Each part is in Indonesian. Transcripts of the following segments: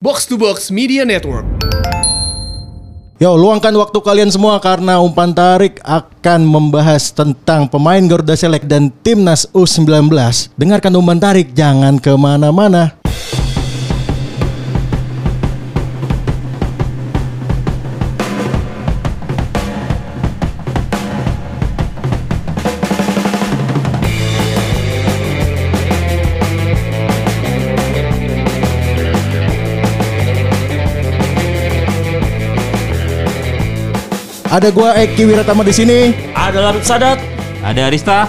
Box to Box Media Network. Yo, luangkan waktu kalian semua karena umpan tarik akan membahas tentang pemain Garuda Select dan Timnas U19. Dengarkan umpan tarik, jangan ke mana-mana. Ada gua Eki Wiratama di sini. Ada Labib Sadat. Ada Arista.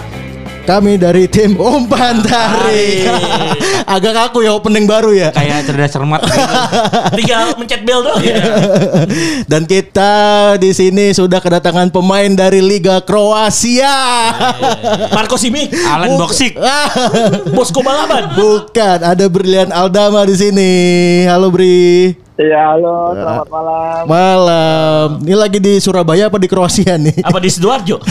Kami dari tim umpan tarik. Agak kaku ya opening baru ya. Kayak cerdas cermat gitu. Tinggal mencet bel doang ya. Dan kita di sini sudah kedatangan pemain dari Liga Kroasia. Marco Simic. Alan Boksik. Bosko Balaban. Bukan, ada Brilian Aldama di sini. Halo Bri. Iya, halo, selamat malam. Malam. Ini lagi di Surabaya apa di Kroasia nih? Apa di Sidoarjo?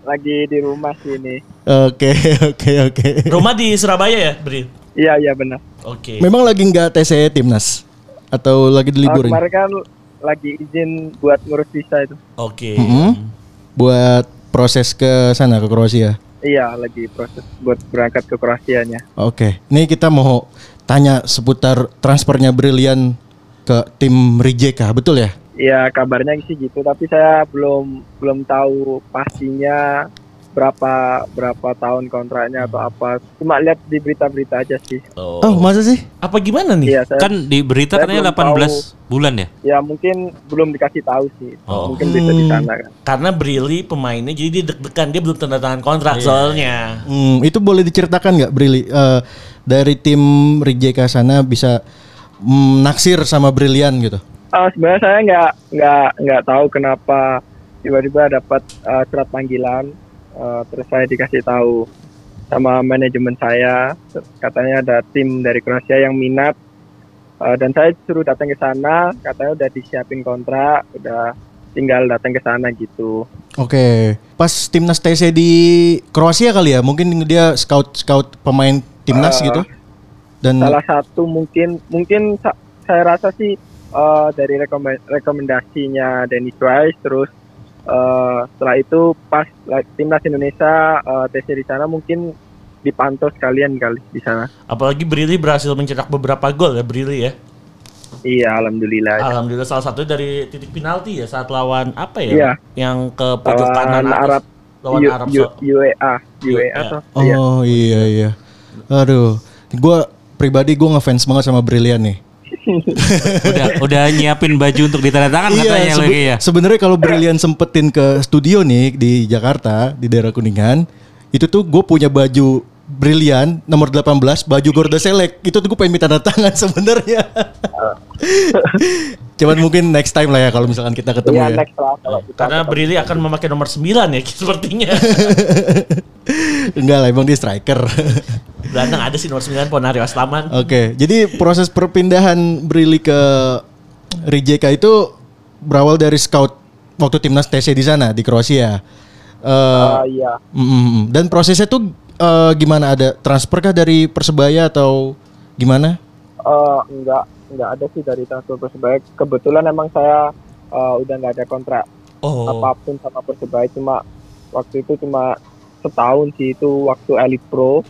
Lagi di rumah sih ini. Oke, oke, oke. Rumah di Surabaya ya, Bri? Iya, iya benar. Oke. Memang lagi nggak TC timnas atau lagi Uh, diliburin? kemarin kan lagi izin buat ngurus visa itu. Oke. Mm-mm. Buat proses ke sana ke Kroasia. Iya, lagi proses buat berangkat ke Kroasianya. Oke, ini kita mau tanya seputar transfernya Brilian ke tim Rijeka, betul ya? Iya, kabarnya sih gitu, tapi saya belum belum tahu pastinya berapa berapa tahun kontraknya atau apa. Cuma lihat di berita-berita aja sih. Oh. Oh, masa sih? Apa gimana nih? Iya, saya Kan di berita katanya belum 18 bulan ya? ya mungkin belum dikasih tahu sih. Oh. Mungkin bisa di sana kan. Karena Brili pemainnya jadi dia deg-degan dia belum tanda tangan kontrak soalnya. Hmm, itu boleh diceritakan nggak, Brili? Eh, dari tim Rijeka sana bisa mm, naksir sama Brilian gitu? Ah, sebenarnya saya nggak nggak nggak tahu kenapa tiba-tiba dapat ah, surat panggilan Ah, terus saya dikasih tahu sama manajemen saya katanya ada tim dari Kroasia yang minat Ah, dan saya suruh datang ke sana katanya udah disiapin kontrak udah tinggal datang ke sana gitu Oke, pas timnas TC di Kroasia kali ya? Mungkin dia scout scout pemain timnas Eh, gitu? Dan salah satu mungkin mungkin sa- saya rasa sih eh, dari rekomen- rekomendasinya Dennis Rice terus eh, setelah itu pas la- timnas Indonesia eh, TC di sana mungkin dipantau sekalian kali di sana. Apalagi Brili berhasil mencetak beberapa gol ya Brili ya. Iya, alhamdulillah. Alhamdulillah salah satu dari titik penalti ya saat lawan apa ya? Iya. Yang ke pojok Lawan kanan. Arab lawan U- Arab U- so- UEA, UEA Iya. tuh. Iya. oh iya iya. Aduh, gua pribadi gua ngefans banget sama Brilian nih. Udah udah nyiapin baju untuk ditandatangan katanya Iya, sebe- lagi ya. sebenarnya kalau Brilian sempetin ke studio nih di Jakarta di daerah Kuningan, itu tuh gue punya baju Brilian nomor 18 baju Garuda Select itu tuh gue pengen minta tanda tangan sebenarnya. Cuman mungkin next time lah ya kalau misalkan kita ketemu Iya, ya. next lah kalau kita Karena ketemu. Brili akan memakai nomor 9 ya sepertinya. Enggak lah, emang dia striker. Gelandang ada sih nomor 9 Ponario Aslaman. Oke, jadi proses perpindahan Brili ke Rijeka itu berawal dari scout waktu timnas TC di sana di Kroasia. Eh, Ah, iya. mm. dan prosesnya tuh eh, gimana? Ada transfer kah dari Persebaya atau gimana? Eh, enggak enggak ada sih dari transfer Persebaya. Kebetulan emang saya eh, udah nggak ada kontrak Oh. apa pun sama Persebaya cuma waktu itu cuma setahun sih itu waktu Elite Pro.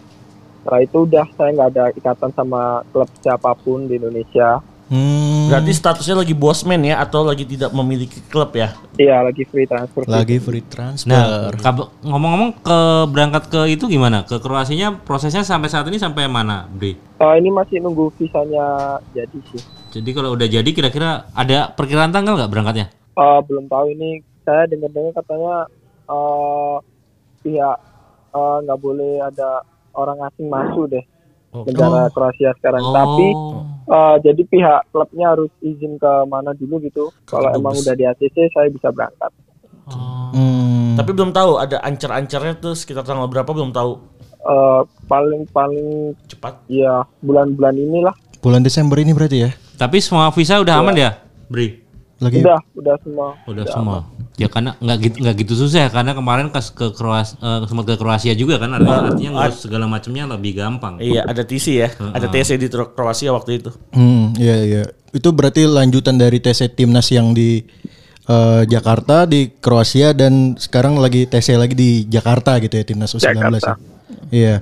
Setelah itu udah saya nggak ada ikatan sama klub siapa pun di Indonesia. Hmm, Berarti statusnya lagi bosman ya atau lagi tidak memiliki klub ya? Iya lagi free transfer. lagi free transfer. Nah, ngomong-ngomong ke berangkat ke itu gimana? Ke Kroasianya prosesnya sampai saat ini sampai mana, Bri? Eh, ini masih nunggu visanya jadi sih. Jadi kalau udah jadi kira-kira ada perkiraan tanggal nggak berangkatnya? Eh, belum tahu ini saya dengar-dengar katanya eh pihak eh, nggak boleh ada orang asing masuk deh negara Kroasia sekarang. Oh. Tapi eh, jadi pihak klubnya harus izin ke mana dulu gitu. Kalau emang udah di ACC saya bisa berangkat. Hmm, Tapi belum tahu ada ancar-ancarnya tuh sekitar tanggal berapa belum tahu. Eh, paling paling Cepat. ya bulan-bulan inilah. bulan Desember ini berarti ya? Tapi semua visa udah aman ya, Bri? Lagi Udah, udah semua. Udah semua. Ya karena nggak gitu nggak gitu susah ya karena kemarin kas ke Kroasia sempat ke Kroasia juga kan artinya, artinya ngurus segala macamnya lebih gampang. Iya, ada TC ya. Ada TC di Kroasia waktu itu. Hmm, iya iya. Itu berarti lanjutan dari TC timnas yang di eh, Jakarta di Kroasia dan sekarang lagi TC lagi di Jakarta gitu ya timnas U19 ya. Jakarta. Iya.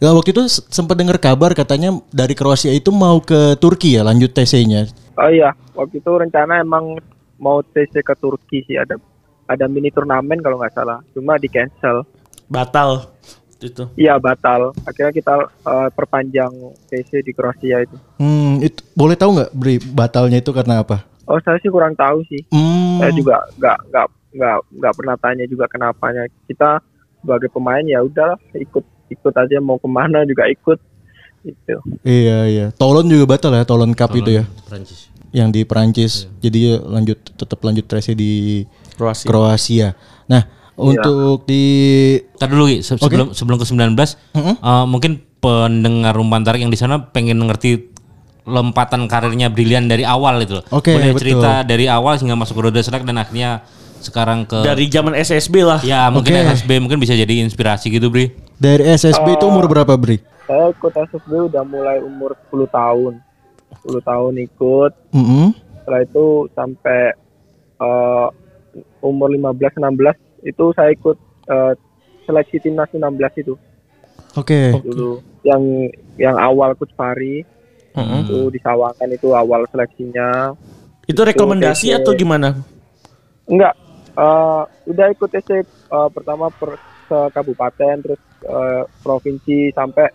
Nah, waktu itu sempat dengar kabar katanya dari Kroasia itu mau ke Turki ya lanjut TC-nya. Oh iya, waktu itu rencana emang mau TC ke Turki sih ada ada mini turnamen kalau nggak salah, cuma di cancel. Batal itu. Iya batal. Akhirnya kita eh, perpanjang TC di Kroasia itu. Hmm, itu boleh tahu nggak Bri batalnya itu karena apa? Oh saya sih kurang tahu sih. Hmm. Saya juga nggak nggak nggak nggak pernah tanya juga kenapanya. Kita sebagai pemain ya udahlah ikut ikut aja mau ke mana juga ikut gitu. Iya iya. Tolon juga batal ya, Tolon Cup itu ya. Prancis. Yang di Perancis. Jadi ya lanjut tetap lanjut TC di Kroasia. Kroasia. Nah, untuk di Tadi dulu Gi, se- sebelum sebelum ke 19 eh, mungkin pendengar umpan tarik yang di sana pengen ngerti lompatan karirnya brilian dari awal itu loh. Oke, Boleh betul. cerita dari awal hingga masuk ke Roda Select dan akhirnya sekarang ke Dari zaman SSB lah. ya mungkin Oke. SSB mungkin bisa jadi inspirasi gitu Bri. dari SSB itu umur berapa, Bri? Saya ikut SSB udah mulai umur 10 tahun. 10 tahun ikut. Mm-mm. Setelah itu sampai eh, umur 15 16 itu saya ikut eh, seleksi timnas 16 itu Oke. dulu. Yang yang awal coach Fari itu di Sawangan itu awal seleksinya. Itu rekomendasi TC. atau gimana? Enggak, eh, udah ikut TC eh, pertama per ke kabupaten terus eh, provinsi sampai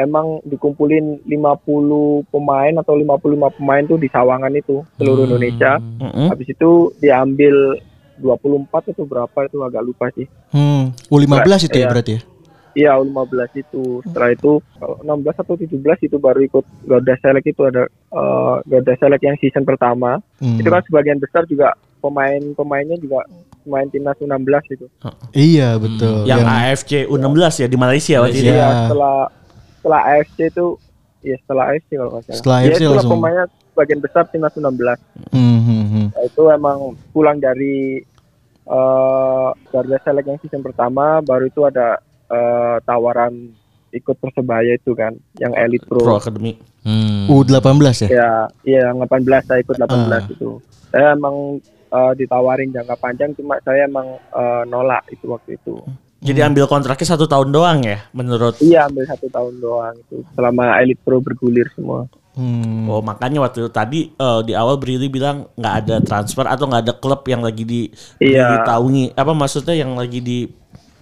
emang dikumpulin 50 pemain atau 55 pemain tuh di Sawangan itu seluruh Indonesia. Mm-mm. Habis itu diambil 24 atau berapa itu agak lupa sih. Hmm. U15 itu ya Iya. berarti ya? Iya, U15 itu. Setelah itu kalau 16 atau 17 itu baru ikut Garuda Select itu ada eh, Garuda Select yang season pertama. Hmm. Itu kan sebagian besar juga pemain-pemainnya juga pemain timnas U16 itu. Iya, betul. Yang AFC U16 ya di Malaysia waktu itu. Iya. Iya, setelah setelah AFC itu ya setelah AFC kalau nggak salah. Setelah ya, AFC langsung. pemainnya sebagian besar timnas U16. Hmm, hmm, hmm. Nah, itu emang pulang dari eh Garuda Select yang season pertama baru itu ada eh, tawaran ikut persebaya itu kan yang Elite Pro. Pro Academy. Hmm. U18 ya? Ya, iya yang 18 saya ikut 18 Ah. itu. Saya emang eh, ditawarin jangka panjang cuma saya emang eh, nolak itu waktu itu. Jadi ambil kontraknya satu tahun doang ya menurut. Iya ambil satu tahun doang itu selama Elite Pro bergulir semua. Hmm. Oh makanya waktu itu tadi eh, di awal Brili bilang nggak ada transfer atau nggak ada klub yang lagi di Iya. ditaungi. Apa maksudnya yang lagi di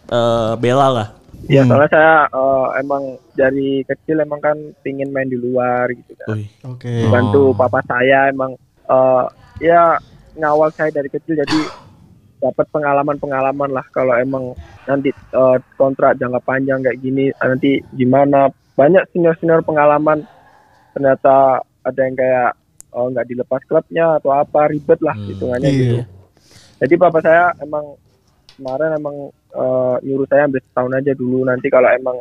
eh, bela lah. Iya Hmm. soalnya saya eh, emang dari kecil emang kan pingin main di luar gitu kan. Oke. Bantu papa saya emang eh, ya ngawal saya dari kecil jadi dapat pengalaman-pengalaman lah kalau emang nanti eh, kontrak jangka panjang kayak gini nanti gimana banyak senior-senior pengalaman ternyata ada yang kayak oh, nggak dilepas klubnya atau apa ribet lah Hmm. hitungannya Iya. gitu. Jadi papa saya emang kemarin emang eh, nyuruh saya ambil setahun aja dulu nanti kalau emang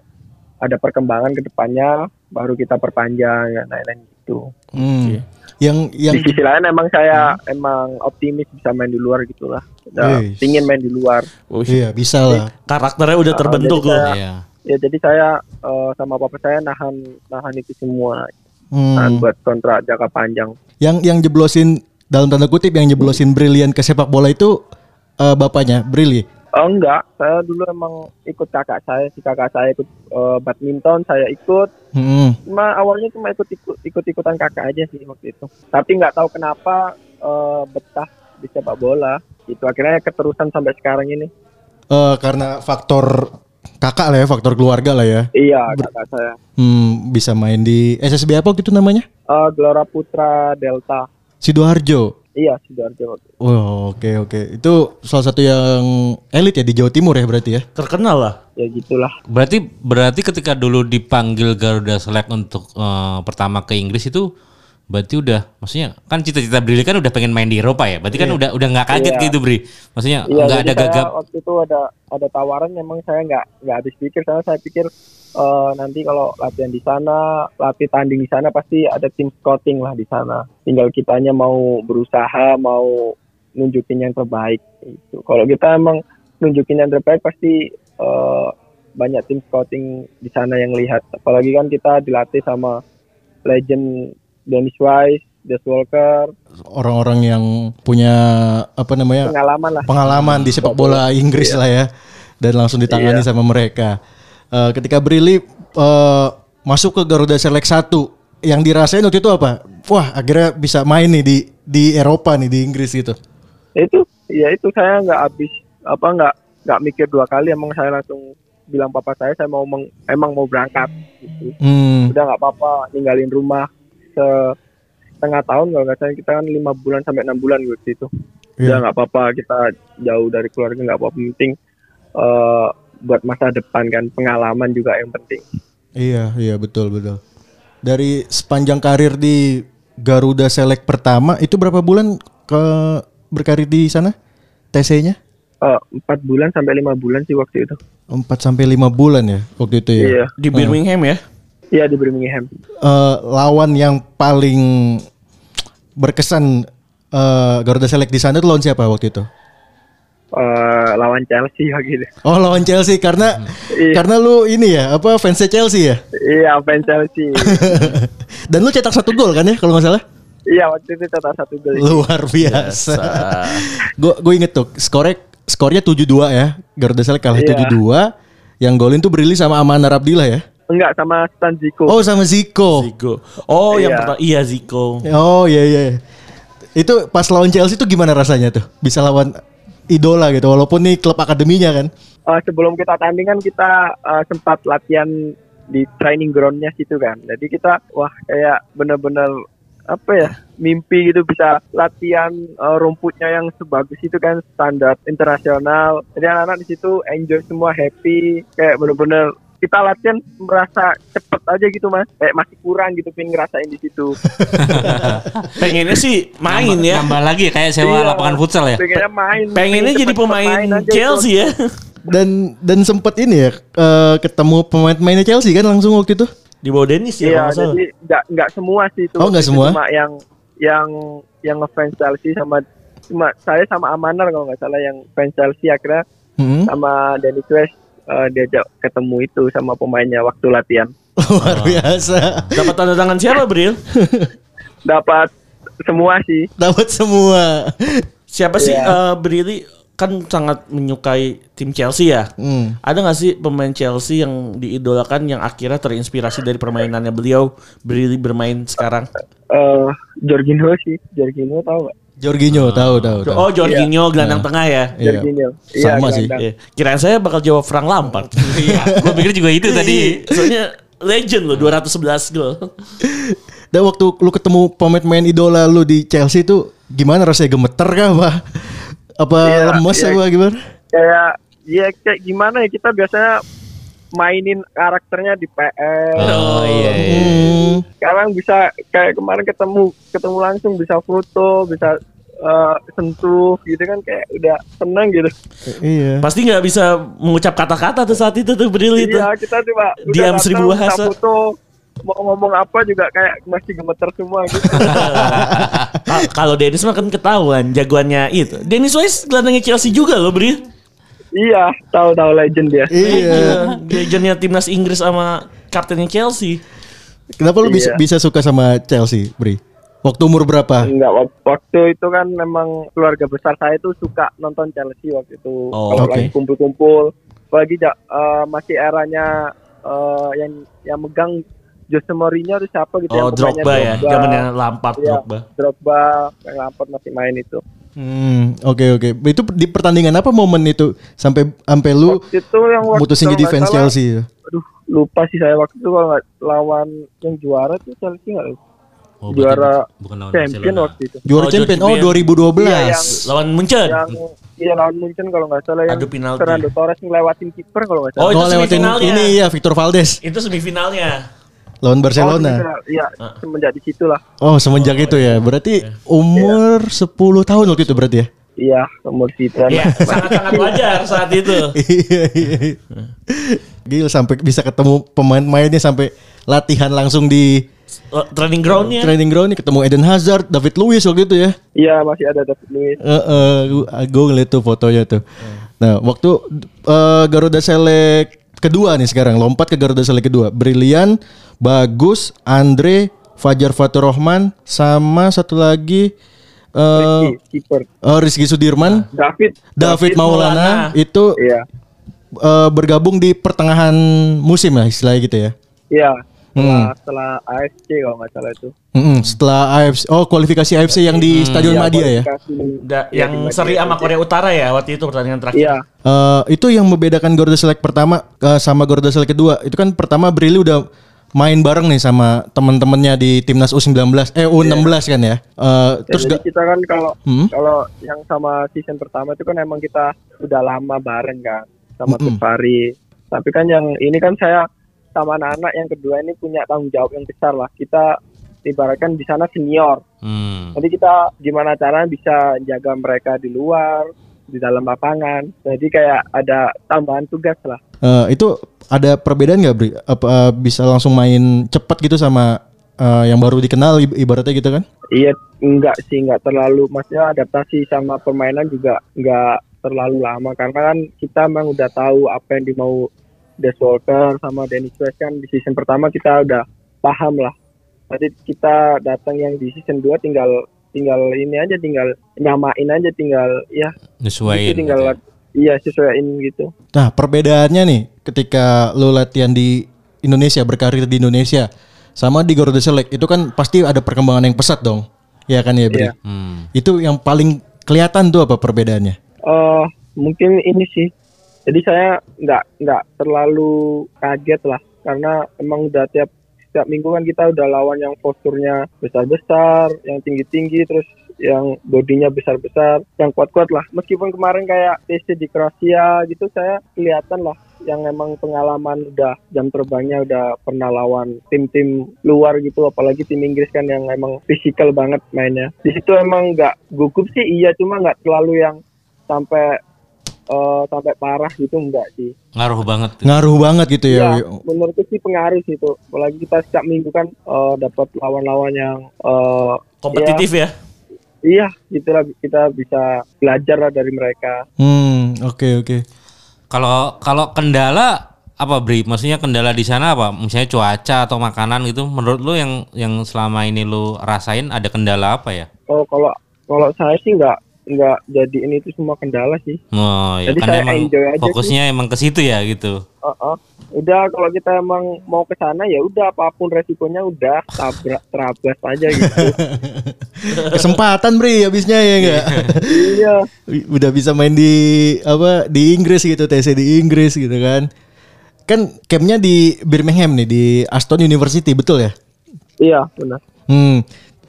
ada perkembangan ke depannya baru kita perpanjang ya lain-lain gitu. Hmm. Yang yang Di sisi lain emang saya emang optimis bisa main di luar gitulah. Wih. pingin main di luar. Wih. Iya, bisa lah. Karakternya udah Ah, terbentuk jadi loh. saya- Iya. Ya jadi saya eh, sama papa saya nahan nahan itu semua Hmm. buat kontrak jangka panjang. Yang yang jeblosin dalam tanda kutip yang jeblosin brilian ke sepak bola itu eh, bapaknya, Brili. Oh enggak, saya dulu emang ikut kakak saya, si kakak saya ikut eh, badminton, saya ikut. Hmm. Cuma awalnya cuma ikut ikut ikut ikutan kakak aja sih waktu itu. Tapi nggak tahu kenapa eh, betah di sepak bola. Itu akhirnya keterusan sampai sekarang ini. Eh, karena faktor kakak lah ya, faktor keluarga lah ya. Iya, kakak saya. Hmm, bisa main di SSB apa gitu namanya? Eh, Gelora Putra Delta. Sidoarjo. Iya, Sidoarjo. Oh, oke oke. Itu salah satu yang elit ya di Jawa Timur ya berarti ya. Terkenal lah. Ya gitulah. Berarti berarti ketika dulu dipanggil Garuda Select untuk eh, pertama ke Inggris itu berarti udah maksudnya kan cita-cita Brili kan udah pengen main di Eropa ya. Berarti kan udah udah nggak kaget Iya. gitu Bri. Maksudnya Iya, nggak ada gagap. waktu itu ada ada tawaran memang saya nggak nggak habis pikir karena saya pikir eh, nanti kalau latihan di sana, latih tanding di sana pasti ada tim scouting lah di sana. Tinggal kitanya mau berusaha, mau nunjukin yang terbaik itu. Kalau kita emang nunjukin yang terbaik pasti eh, banyak tim scouting di sana yang lihat. Apalagi kan kita dilatih sama legend Dennis Wise, Des Walker, Orang-orang yang punya apa namanya pengalaman lah. pengalaman di sepak bola Inggris lah ya dan langsung ditangani Iya. sama mereka. Eh, ketika Brili eh, masuk ke Garuda Select 1 yang dirasain waktu itu apa? Wah, akhirnya bisa main nih di di Eropa nih di Inggris gitu. Ya itu, ya itu saya nggak habis apa nggak nggak mikir dua kali. Emang saya langsung bilang papa saya saya mau meng- emang mau berangkat. Gitu. Hmm. Udah nggak apa-apa ninggalin rumah setengah tahun kalau nggak salah kita kan lima bulan sampai enam bulan gitu itu. Iya. Udah nggak apa-apa kita jauh dari keluarga nggak apa-apa penting eh, buat masa depan kan pengalaman juga yang penting. Iya, iya betul betul. Dari sepanjang karir di Garuda Select pertama itu berapa bulan ke berkarir di sana? TC-nya? Eh, Empat bulan sampai lima bulan sih waktu itu. 4 sampai 5 bulan ya waktu itu ya. Iya, Di Birmingham ya. Iya di Birmingham. Eh, lawan yang paling berkesan eh, Garuda Select di sana tuh lawan siapa waktu itu? Eh, lawan Chelsea gitu. Oh lawan Chelsea karena Iya. karena lu ini ya apa fansnya Chelsea ya? Iya, fans Chelsea. Dan lu cetak satu gol kan ya kalau nggak salah? iya, waktu itu cetak satu gol. Luar biasa. Gue gue inget tuh skornya skornya 7-2 ya. Garuda Select kalah Iya. 7-2. Yang golin tuh Brili sama Amanar Abdillah ya. Enggak sama Stan Zico. Oh sama Zico. Zico. Oh, yang Iya. pertama iya Zico. Oh iya iya. Itu pas lawan Chelsea tuh gimana rasanya tuh? Bisa lawan idola gitu walaupun nih klub akademinya kan. Eh, sebelum kita tanding kan kita eh, sempat latihan di training groundnya situ kan. Jadi kita wah kayak bener-bener apa ya mimpi gitu bisa latihan eh, rumputnya yang sebagus itu kan standar internasional. Jadi anak-anak di situ enjoy semua happy kayak bener-bener kita latihan merasa cepet aja gitu mas kayak masih kurang gitu pengen ngerasain di situ Pengennya sih main Nambah- ya. Nambah lagi ya, kayak sewa Iya, lapangan futsal ya. pengennya main Pengennya pengen jadi pemain itu. Chelsea ya. Dan dan sempet ini ya eh, ketemu pemain-pemainnya Chelsea kan langsung waktu itu. Di bawah Dennis ya Iya, kalau nggak salah. jadi nggak nggak semua sih itu. Oh, nggak semua? Cuma yang yang yang ngefans Chelsea sama cuma saya sama Amanar kalau nggak salah yang fans Chelsea akhirnya Hmm. sama Dennis West eh, diajak ketemu itu sama pemainnya waktu latihan. Luar biasa. Dapat tanda tangan siapa, Bril? Dapat semua sih. Dapat semua. Siapa sih Iya. eh, Brili kan sangat menyukai tim Chelsea ya? Hmm. Ada nggak sih pemain Chelsea yang diidolakan yang akhirnya terinspirasi dari permainannya beliau Brili bermain sekarang? Eh Jorginho sih, Jorginho tahu nggak? Jorginho tahu tahu tahu. Oh, Jorginho gelandang tengah ya. Iya. Jorginho. Sama sih. Iya. Kirain saya bakal jawab Frank Lampard. Iya, gue pikir juga itu tadi. Iya, Soalnya legend loh 211 gol. Dan waktu lu ketemu pemain-pemain idola lu di Chelsea tuh gimana rasanya gemeter kah apa? Apa Iya, lemes iya. apa gimana? Kayak ya kayak gimana ya kita biasanya mainin karakternya di PS. Oh iya. iya. Hmm. sekarang bisa kayak kemarin ketemu ketemu langsung bisa foto bisa eh, sentuh gitu kan kayak udah seneng gitu Iya. Pasti nggak bisa mengucap kata-kata tuh saat itu tuh Brili itu. iya kita coba udah Diam datang, seribu bahasa. foto mau ngomong apa juga kayak masih gemeter semua gitu Kalau Dennis mah kan ketahuan jagoannya itu. Dennis Wise gelandangnya Chelsea juga loh, Bril. Iya tahu tahu legend dia Iya. Legendnya timnas Inggris sama kaptennya Chelsea. Kenapa lu bisa Iya. bisa suka sama Chelsea, Bri? Waktu umur berapa? Enggak, wak- waktu itu kan memang keluarga besar saya itu suka nonton Chelsea waktu itu. Oh, Kalau oke. lagi kumpul-kumpul, apalagi eh, masih eranya eh, yang yang megang Jose Mourinho itu siapa gitu Oh, yang pemainnya Drogba ya, zamannya Lampard Iya, Drogba. Drogba, yang Lampard masih main itu. Hmm, oke oke. Itu di pertandingan apa momen itu sampai sampai lu Waktu itu yang waktu mutusin jadi fans salah, Chelsea? Aduh, lupa sih saya waktu itu kalau nggak lawan yang juara tuh Chelsea nggak Oh, juara bukan- lawan champion Barcelona. waktu itu. Juara Oh, champion. Oh, champion. 2012. Iya, yang- Lawan Munchen. Yang iya lawan Munchen kalau nggak salah yang Adu penalti. Fernando Torres ngelewatin kiper kalau nggak Oh, salah. itu Oh, lewatin semifinalnya. ini ya Victor Valdes Itu semifinalnya. Lawan Oh, Barcelona. Iya, Ah. semenjak di situ lah. Oh, semenjak itu ya. Berarti umur 10 tahun waktu itu berarti ya? Iya, umur Citra. Iya, sangat-sangat wajar saat itu. Iya, iya. Gila sampai bisa ketemu pemain-pemainnya sampai latihan langsung di Oh, training groundnya. training ground nih ketemu Eden Hazard, David Luiz waktu itu ya. Iya masih ada David Luiz. Heeh, gue ngeliat tuh fotonya tuh. Nah, waktu eh, Garuda Select kedua nih sekarang lompat ke Garuda Select kedua. Brilian, Bagus, Andre, Fajar Fatur Rahman sama satu lagi eh Rizky, kiper. eh, Rizky Sudirman, David. David Maulana Maulana. itu Iya. eh, bergabung di pertengahan musim lah istilahnya gitu ya. Iya. Hmm. Setelah, setelah AFC kalau nggak salah itu. Mm-mm, setelah AFC, oh kualifikasi AFC yang di Stadion Iya, Madia ya. kualifikasi. Da- Iya, yang di seri sama Korea Utara ya waktu itu pertandingan terakhir. Iya. Eh, itu yang membedakan Garuda Select pertama eh, sama Garuda Select kedua. Itu kan pertama Brili udah main bareng nih sama teman-temannya di timnas U19 eh U16 kan ya. Eh, Ya, terus jadi ga- kita kan kalau Hmm? kalau yang sama season pertama itu kan emang kita udah lama bareng kan sama Mm-mm. Tufari. Tapi kan yang ini kan saya sama anak-anak yang kedua ini punya tanggung jawab yang besar lah. Kita ibaratkan di sana senior. Hmm. Jadi kita gimana caranya bisa jaga mereka di luar, di dalam lapangan. Jadi kayak ada tambahan tugas lah. eh, itu ada perbedaan nggak Bri? Apa eh, bisa langsung main cepat gitu sama eh, yang baru dikenal ib- ibaratnya gitu kan? Iya, enggak sih, enggak terlalu. Maksudnya adaptasi sama permainan juga enggak terlalu lama karena kan kita emang udah tahu apa yang dimau Des Walker sama Dennis West kan di season pertama kita udah paham lah. Tadi kita datang yang di season 2 tinggal tinggal ini aja tinggal nyamain aja tinggal ya Nyesuaiin. itu tinggal gitu ya. iya sesuaiin gitu. Nah, perbedaannya nih ketika lu latihan di Indonesia, berkarir di Indonesia sama di Garuda Select itu kan pasti ada perkembangan yang pesat dong. Ya kan ya, Bri? Iya. Hmm. Itu yang paling kelihatan tuh apa perbedaannya? eh mungkin ini sih. Jadi saya nggak nggak terlalu kaget lah. Karena emang udah tiap setiap minggu kan kita udah lawan yang posturnya besar-besar, yang tinggi-tinggi, terus yang bodinya besar-besar, yang kuat-kuat lah. Meskipun kemarin kayak TC di Kroasia gitu saya kelihatan lah yang emang pengalaman udah jam terbangnya udah pernah lawan tim-tim luar gitu. Apalagi tim Inggris kan yang emang fisikal banget mainnya. Di situ emang nggak gugup sih iya. Cuma nggak terlalu yang sampai eh, sampai parah gitu enggak sih Ngaruh banget. tuh. Ngaruh banget gitu ya. ya menurutku sih pengaruh sih itu apalagi kita setiap minggu kan eh, dapat lawan-lawan yang eh, Kompetitif ya. iya gitulah kita bisa belajar lah dari mereka Hmm, oke oke. Kalau kalau kendala apa Bri? Maksudnya kendala di sana apa? Misalnya cuaca atau makanan gitu. Menurut lu yang yang selama ini lu rasain ada kendala apa ya? oh kalau kalau saya sih nggak nggak jadi ini itu semua kendala sih Oh ya Jadi kan saya emang enjoy aja fokusnya emang ke situ ya gitu. Uh-uh. Udah kalau kita emang mau ke sana ya udah apa pun resikonya udah tabrak terabas aja gitu. Kesempatan Bri habisnya ya enggak? iya. Udah bisa main di apa di Inggris gitu, TC di Inggris gitu kan. Kan campnya di Birmingham nih di Aston University betul ya? Iya, benar. Hmm.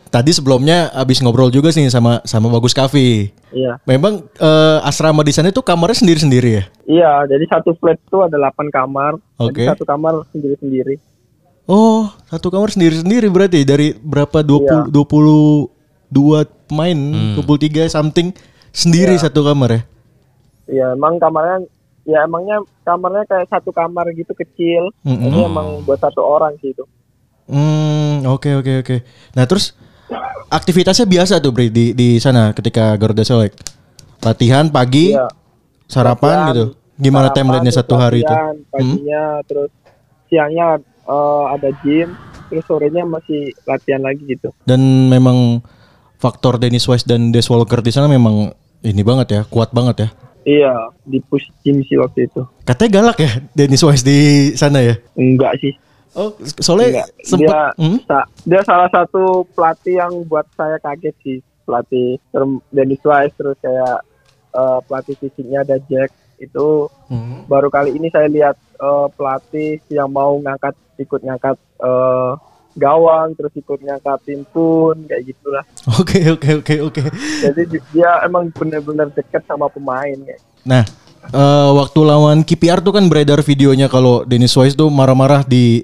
Tadi sebelumnya abis ngobrol juga sih sama sama Bagus Cafe. Iya. Memang eh, asrama di sana itu kamarnya sendiri-sendiri ya? Iya, jadi satu flat itu ada 8 kamar. Oke. Jadi satu kamar sendiri-sendiri. Oh, satu kamar sendiri-sendiri berarti dari berapa 20 22 pemain, 23 something sendiri satu kamar ya. Iya, emang kamarnya ya emangnya kamarnya kayak satu kamar gitu kecil. Mm-mm. Ini emang buat satu orang sih itu. Hmm, oke oke oke. Nah, terus aktivitasnya biasa tuh Bri di di sana ketika Garuda Select. Latihan pagi, Iya. sarapan Latihan, gitu. Gimana timelinenya satu hari itu? latihan, Paginya terus siangnya eh, ada gym, terus sorenya masih latihan lagi gitu. Dan memang faktor Dennis Wise dan Des Walker di sana memang ini banget ya, kuat banget ya. Iya, di push gym sih waktu itu. Katanya galak ya Dennis Wise di sana ya. Enggak sih. Oh, soalnya Enggak. sempat Dia, Hmm? dia salah satu pelatih yang buat saya kaget sih. Pelatih Dennis Wise terus kayak eh, pelatih fisiknya ada Jack itu Hmm. baru kali ini saya lihat eh, pelatih yang mau ngangkat ikut ngangkat eh, gawang terus ikut ngangkatin pun kayak gitulah. Oke oke oke oke. Jadi di- dia emang benar-benar dekat sama pemain kayak. Nah, eh, waktu lawan KPR tuh kan beredar videonya kalau Dennis Wise tuh marah-marah di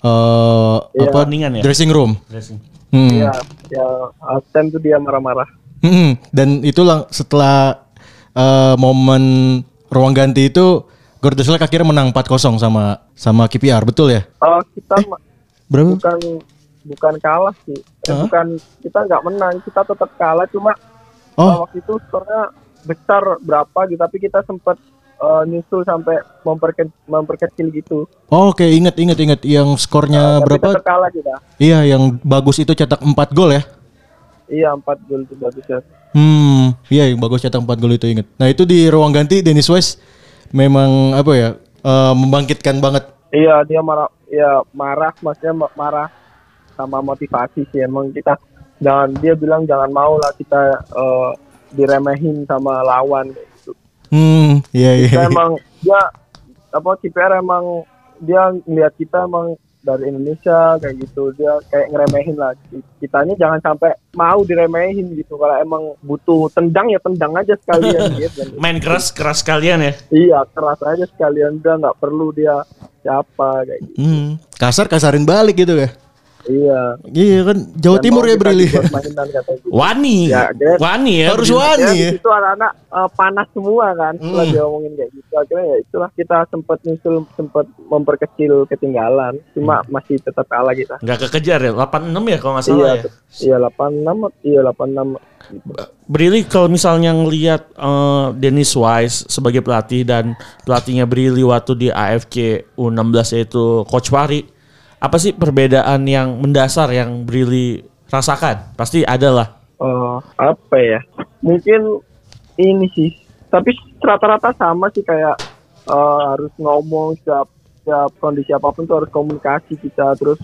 eh Iya. apa Tandingan ya? dressing room. Dressing. Hmm. Iya, ya halftime tuh dia marah-marah. Hmm, Dan itu lang setelah eh, momen ruang ganti itu Garuda Select akhirnya menang 4-0 sama sama KPR, betul ya? Eh, kita ma- Berapa? bukan bukan kalah sih. Eh, Hah? bukan kita nggak menang, kita tetap kalah cuma Oh. uh, waktu itu skornya besar berapa gitu tapi kita sempat uh, nyusul sampai memperke memperkecil gitu. Oh, Oke, inget inget inget yang skornya Tapi berapa? kalah kita. Iya, yang bagus itu cetak 4 gol ya. Iya, 4 gol itu bagus ya. Hmm, iya yang bagus cetak 4 gol itu inget. Nah, itu di ruang ganti Dennis West memang apa ya? eh, membangkitkan banget. Iya, dia marah ya marah maksudnya ma- marah sama motivasi sih emang kita jangan dia bilang jangan mau lah kita uh, diremehin sama lawan. Hmm, iya iya. Kita emang dia apa KPR emang dia ngeliat kita emang dari Indonesia kayak gitu dia kayak ngeremehin lah kitanya jangan sampai mau diremehin gitu kalau emang butuh tendang ya tendang aja sekalian gitu Main keras keras kalian ya. iya keras aja sekalian udah nggak perlu dia siapa kayak gitu Hmm, kasar kasarin balik gitu ya. Iya Iya kan Jawa Dan Timur ya Brili. katanya gitu. Wani. Ya, dia- Wani ya. Harus wani ya, ya. di situ anak-anak eh, panas semua kan setelah Hmm. dia ngomongin kayak gitu akhirnya ya itulah kita sempat nyusul sempat memperkecil ketinggalan cuma masih tetap kalah kita Nggak kekejar ya. 86 ya kalau nggak salah iya ya. iya 86 iya 86 Brili kalau misalnya ngelihat eh, Dennis Wise sebagai pelatih dan pelatihnya Brili waktu di AFC U16 yaitu Coach Fari, apa sih perbedaan yang mendasar yang Brili rasakan? Pasti ada lah. Eh, apa ya mungkin ini sih tapi rata-rata sama sih kayak eh, harus ngomong setiap setiap kondisi apa pun tuh harus komunikasi kita terus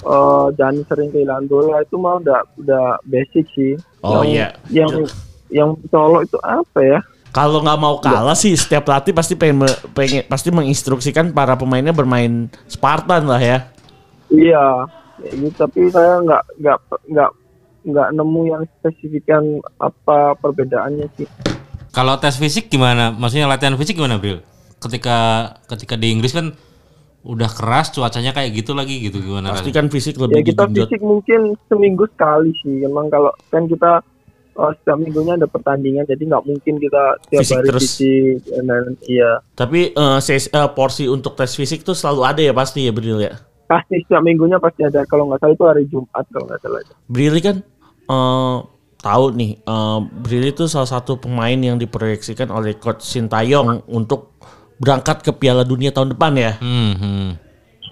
eh, jangan sering kehilangan bola itu mah udah udah basic sih Oh, yang, iya. yang yang colok itu apa ya Kalau nggak mau kalah sih setiap pelatih pasti pengen, pengen pasti menginstruksikan para pemainnya bermain Spartan lah ya. Iya kayak gitu tapi saya nggak nggak nggak nggak nemu yang spesifikan apa perbedaannya sih Kalau tes fisik gimana? Maksudnya latihan fisik gimana, Bril? Ketika ketika di Inggris kan udah keras cuacanya kayak gitu lagi gitu gimana? Pasti kan fisik ya lebih kita digenjot. fisik mungkin seminggu sekali sih emang kalau kan kita oh, setiap minggunya ada pertandingan jadi nggak mungkin kita tiap Fisik hari terus. fisik dan, dan iya Tapi eh, ses- eh, porsi untuk tes fisik tuh selalu ada ya pasti ya Bril ya. Pasti setiap minggunya pasti ada kalau nggak salah itu hari Jumat kalau nggak salah Brili kan eh tahu nih eh Brili itu salah satu pemain yang diproyeksikan oleh coach Sintayong untuk berangkat ke Piala Dunia tahun depan ya. Hmm, hmm.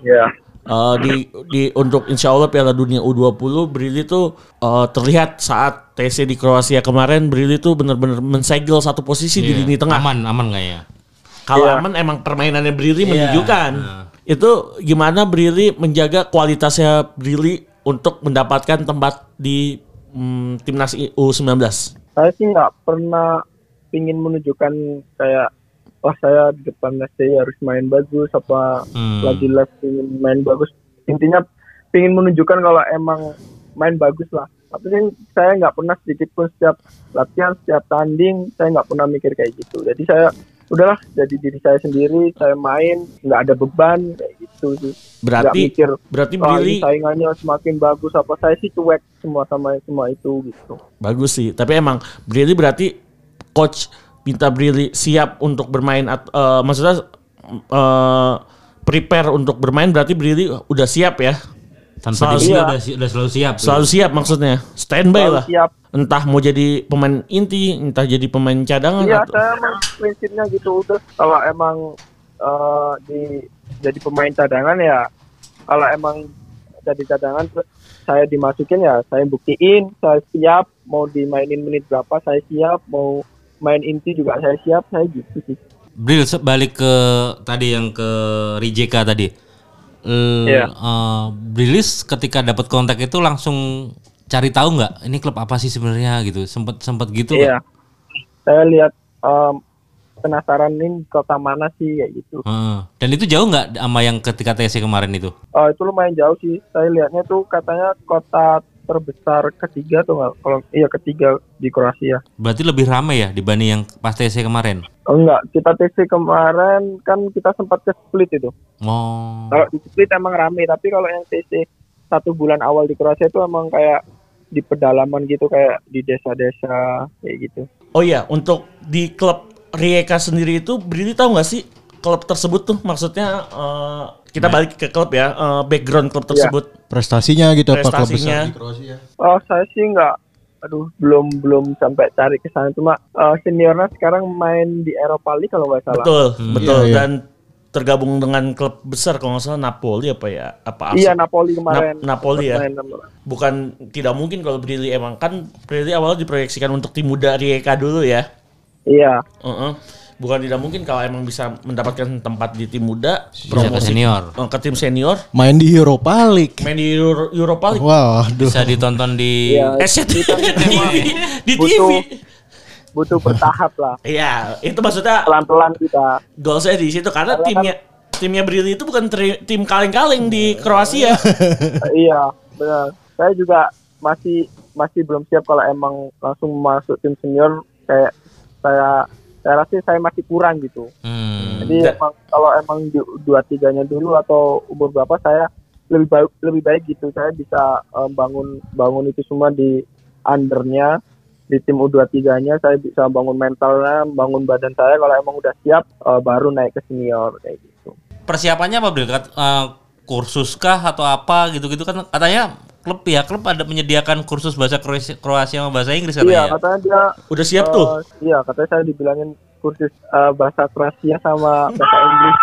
ya Eh, di di untuk Insya Allah Piala Dunia U20 Brili tuh eh, terlihat saat TC di Kroasia kemarin Brili tuh benar-benar mensegel satu posisi di Iya. lini tengah. Aman, aman nggak ya? Kalau Iya. aman emang permainannya Brili Iya. menunjukkan. Itu gimana Brili menjaga kualitasnya Brili untuk mendapatkan tempat di mm, timnas I- U19. saya sih nggak pernah ingin menunjukkan kayak wah saya di depan STI harus main bagus apa Hmm. lagi les ingin main bagus intinya ingin menunjukkan kalau emang main bagus lah tapi kan saya nggak pernah sedikit pun setiap latihan setiap tanding saya nggak pernah mikir kayak gitu jadi saya udahlah jadi diri saya sendiri saya main nggak ada beban kayak gitu sih Berarti mikir berarti "Wah, Brili ini saingannya semakin bagus apa saya sih cuek semua sama semua itu gitu bagus sih. Tapi emang Brili berarti coach minta Brili siap untuk bermain at- eh, maksudnya eh, prepare untuk bermain berarti Brili udah siap ya. Tanpa Selalu siap. udah, udah selalu siap. Selalu siap maksudnya. Standby Selalu lah. siap Entah mau jadi pemain inti, entah jadi pemain cadangan Iya, atau saya emang prinsipnya gitu udah. Kalau emang eh, di jadi pemain cadangan ya, kalau emang jadi cadangan terus saya dimasukin ya, saya buktiin saya siap mau dimainin menit berapa saya siap, mau main inti juga saya siap, saya gitu sih. Bril balik ke tadi yang ke Rijeka tadi. L- Iya. eh, Brilis ketika dapat kontak itu langsung cari tahu nggak ini klub apa sih sebenarnya gitu. Sempet sempet gitu nggak? Iya. Saya lihat em, penasaran ini kota mana sih kayak gitu. Heeh. Dan itu jauh nggak sama yang ketika TC kemarin itu? Oh, itu lumayan jauh sih. Saya lihatnya tuh katanya kota terbesar ketiga tuh nggak? Kalau iya ketiga di Kroasia. Berarti lebih ramai ya dibanding yang pas TC kemarin. Oh, enggak, kita TC kemarin kan kita sempat ke split itu. Oh. Kalau di split emang rame, tapi kalau yang TC satu bulan awal di Kroasia itu emang kayak di pedalaman gitu kayak di desa-desa kayak gitu. Oh iya, untuk di klub Rijeka sendiri itu Brili tahu nggak sih klub tersebut tuh maksudnya eh, kita balik ke klub ya, eh, background klub tersebut. Prestasinya gitu apa klub Prestasinya. besar di Kroasia? Oh saya sih nggak, aduh belum belum sampai cari ke sana cuma eh, seniornya sekarang main di Eropa League kalau nggak salah. Betul, betul Iya, iya. dan tergabung dengan klub besar kalau nggak salah Napoli apa ya? Apa Iya? Napoli kemarin. Na- Napoli ya? Bukan tidak mungkin kalau Brili emang kan Brili awalnya diproyeksikan untuk tim muda Rijeka dulu ya. Iya. Heeh. Bukan tidak mungkin kalau emang bisa mendapatkan tempat di tim muda, ke senior. eh, ke tim senior, Main di Europa League. main di Euro- Europa League. Wah, aduh. Bisa ditonton di shit. di TV, di TV. Butuh butuh bertahap lah. Iya, itu maksudnya Pelan-pelan kita. gol saya di situ karena Karena timnya timnya Brili itu bukan tri- tim kaleng-kaleng di Kroasia. Iya, benar. Saya juga masih masih belum siap kalau emang langsung masuk tim senior kayak saya saya rasa saya masih kurang gitu. Hmm. Jadi Da- emang kalau emang di dua tiganya dulu atau umur berapa saya lebih baik lebih baik gitu saya bisa eh, bangun bangun itu semua di undernya di tim U23-nya saya bisa bangun mentalnya, bangun badan saya kalau emang udah siap eh, baru naik ke senior kayak gitu. Persiapannya apa Bril? Kat- eh, kursus kah atau apa gitu-gitu kan katanya klub ya klub ada menyediakan kursus bahasa Kroasia, Kroasia sama bahasa Inggris Iya, katanya. katanya dia Udah siap tuh. Eh, iya, katanya saya dibilangin kursus eh, bahasa Kroasia sama bahasa Inggris.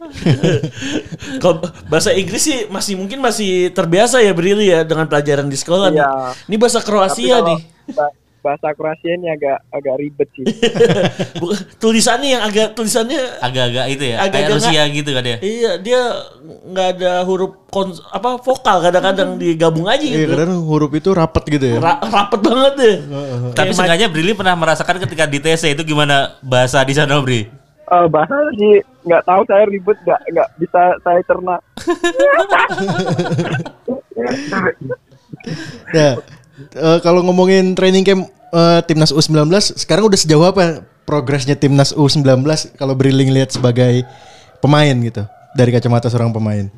Kalau bahasa Inggris sih masih mungkin masih terbiasa ya Brili ya dengan pelajaran di sekolah nih. Iya. Ini bahasa Kroasia kalau nih. Bahasa Kroasia ini agak agak ribet sih. Tulisannya yang agak tulisannya Agak-agak itu ya, Agak-agak kayak Rusia gitu kan ya. Iya, dia nggak ada huruf kons apa vokal kadang-kadang digabung aja Iya, gitu. kadang huruf itu rapet gitu ya. Ra- rapet banget deh. Tapi seenggaknya Brili pernah merasakan ketika di TC itu gimana bahasa di sana Bri? Eh, bahasa sih nggak tahu saya ribet nggak nggak bisa saya cerna. Ya, eh, kalau ngomongin training camp eh, timnas U19, sekarang udah sejauh apa progresnya timnas U19 kalau Briling lihat sebagai pemain gitu dari kacamata seorang pemain?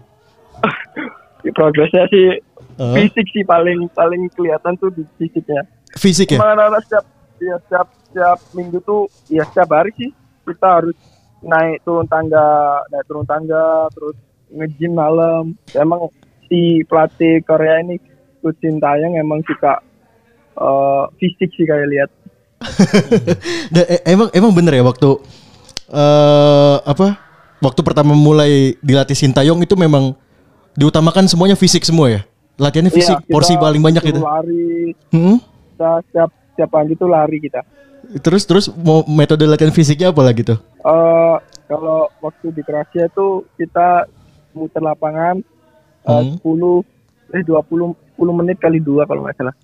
Progresnya sih Eh? fisik sih paling paling kelihatan tuh di fisiknya. Fisik ya? Mana setiap ya setiap setiap minggu tuh ya setiap hari sih kita harus naik turun tangga naik turun tangga terus nge-gym malam. Emang si pelatih Korea ini Coach Shin Taeyong emang suka eh, fisik sih kayak lihat. Da- e- emang emang bener ya waktu eh apa? Waktu pertama mulai dilatih Sintayong itu memang diutamakan semuanya fisik semua ya. Latihannya fisik, Iya, porsi paling banyak gitu. Lari, Hmm? kita setiap setiap pagi tuh lari kita. Terus terus mau metode latihan fisiknya apa lagi tuh? eh kalau waktu di Kroasia tuh kita muter lapangan Hmm. 10 eh 20 10 menit kali dua kalau nggak salah.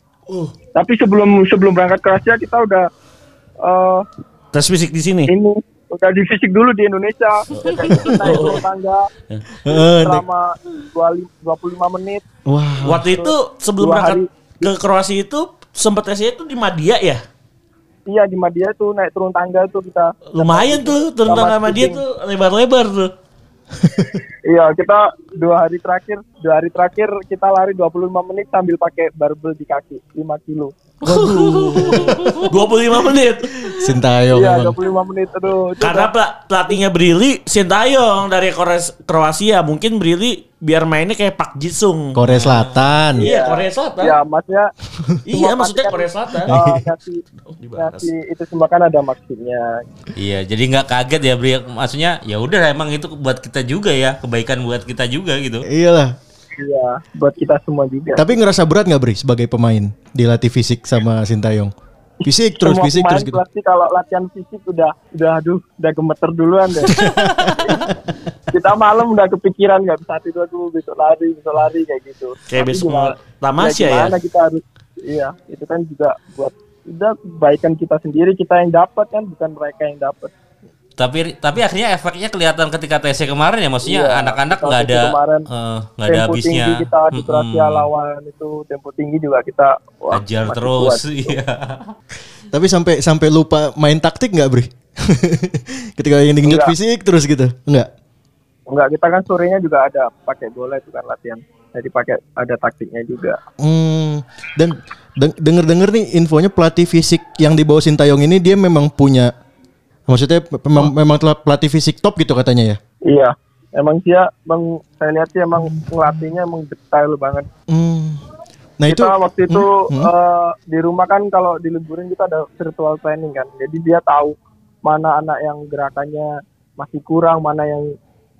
Tapi sebelum sebelum berangkat Kroasia kita udah eh tes fisik di sini. ini udah di fisik dulu di Indonesia. Kayak naik turun tangga Eh, selama 25 25 menit. Wah, Waktu itu sebelum dua berangkat hari. ke Kroasia itu sempat tesnya itu di Madia ya. Iya di Madia tuh naik turun tangga tuh kita. Lumayan tuh turun tangga Madia tuh lebar-lebar tuh. Iya kita dua hari terakhir dua hari terakhir kita lari 25 menit sambil pakai barbel di kaki 5 kilo. 25 menit. Sintayong Iya emang. 25 menit aduh. itu Karena pel- pelatihnya Brili Sintayong dari Kroasia. Mungkin Brili biar mainnya kayak Pak Jisung. Korea Selatan. Iya, Korea Selatan. Ya maksudnya Iya, maksudnya pasti kan, Korea Selatan. eh, ngasih, Dibalas. ngasih itu semua kan ada maksudnya. Iya, jadi nggak kaget ya Bri. Maksudnya ya udah emang itu buat kita juga ya, kebaikan buat kita juga gitu. Iyalah. Iya, buat kita semua juga. Tapi ngerasa berat nggak Bri sebagai pemain dilatih fisik sama Sintayong? Fisik terus, semua fisik terus gitu. pasti kalau latihan fisik udah udah aduh udah gemeter duluan deh. kita malam udah kepikiran nggak bisa tidur dulu besok lari besok lari kayak gitu. Kayak Tapi besok tamasya ya. gimana kita harus iya itu kan juga buat udah kebaikan kita sendiri kita yang dapat kan bukan mereka yang dapat. Tapi tapi akhirnya efeknya kelihatan ketika TC kemarin ya, maksudnya Iya, anak-anak nggak ada kemarin, eh, nggak ada tempo habisnya. tinggi kita di Kroasia Mm-mm. lawan itu tempo tinggi juga kita wah, Ajar terus, kuat. iya. Tapi sampai sampai lupa main taktik nggak Bri? Ketika yang digenjot Enggak. fisik terus gitu? Enggak. Enggak, kita kan sorenya juga ada pakai bola itu kan latihan. Jadi pakai ada taktiknya juga. Hmm, dan deng- denger-denger nih infonya pelatih fisik yang di bawah Sintayong ini dia memang punya maksudnya memang memang telah pelatih fisik top gitu katanya ya. Iya, emang dia emang saya lihat sih emang ngelatihnya emang detail banget. Hmm. Nah itu kita waktu itu Hmm, hmm. eh, di rumah kan kalau di liburan kita ada virtual training kan. Jadi dia tahu mana anak yang gerakannya masih kurang mana yang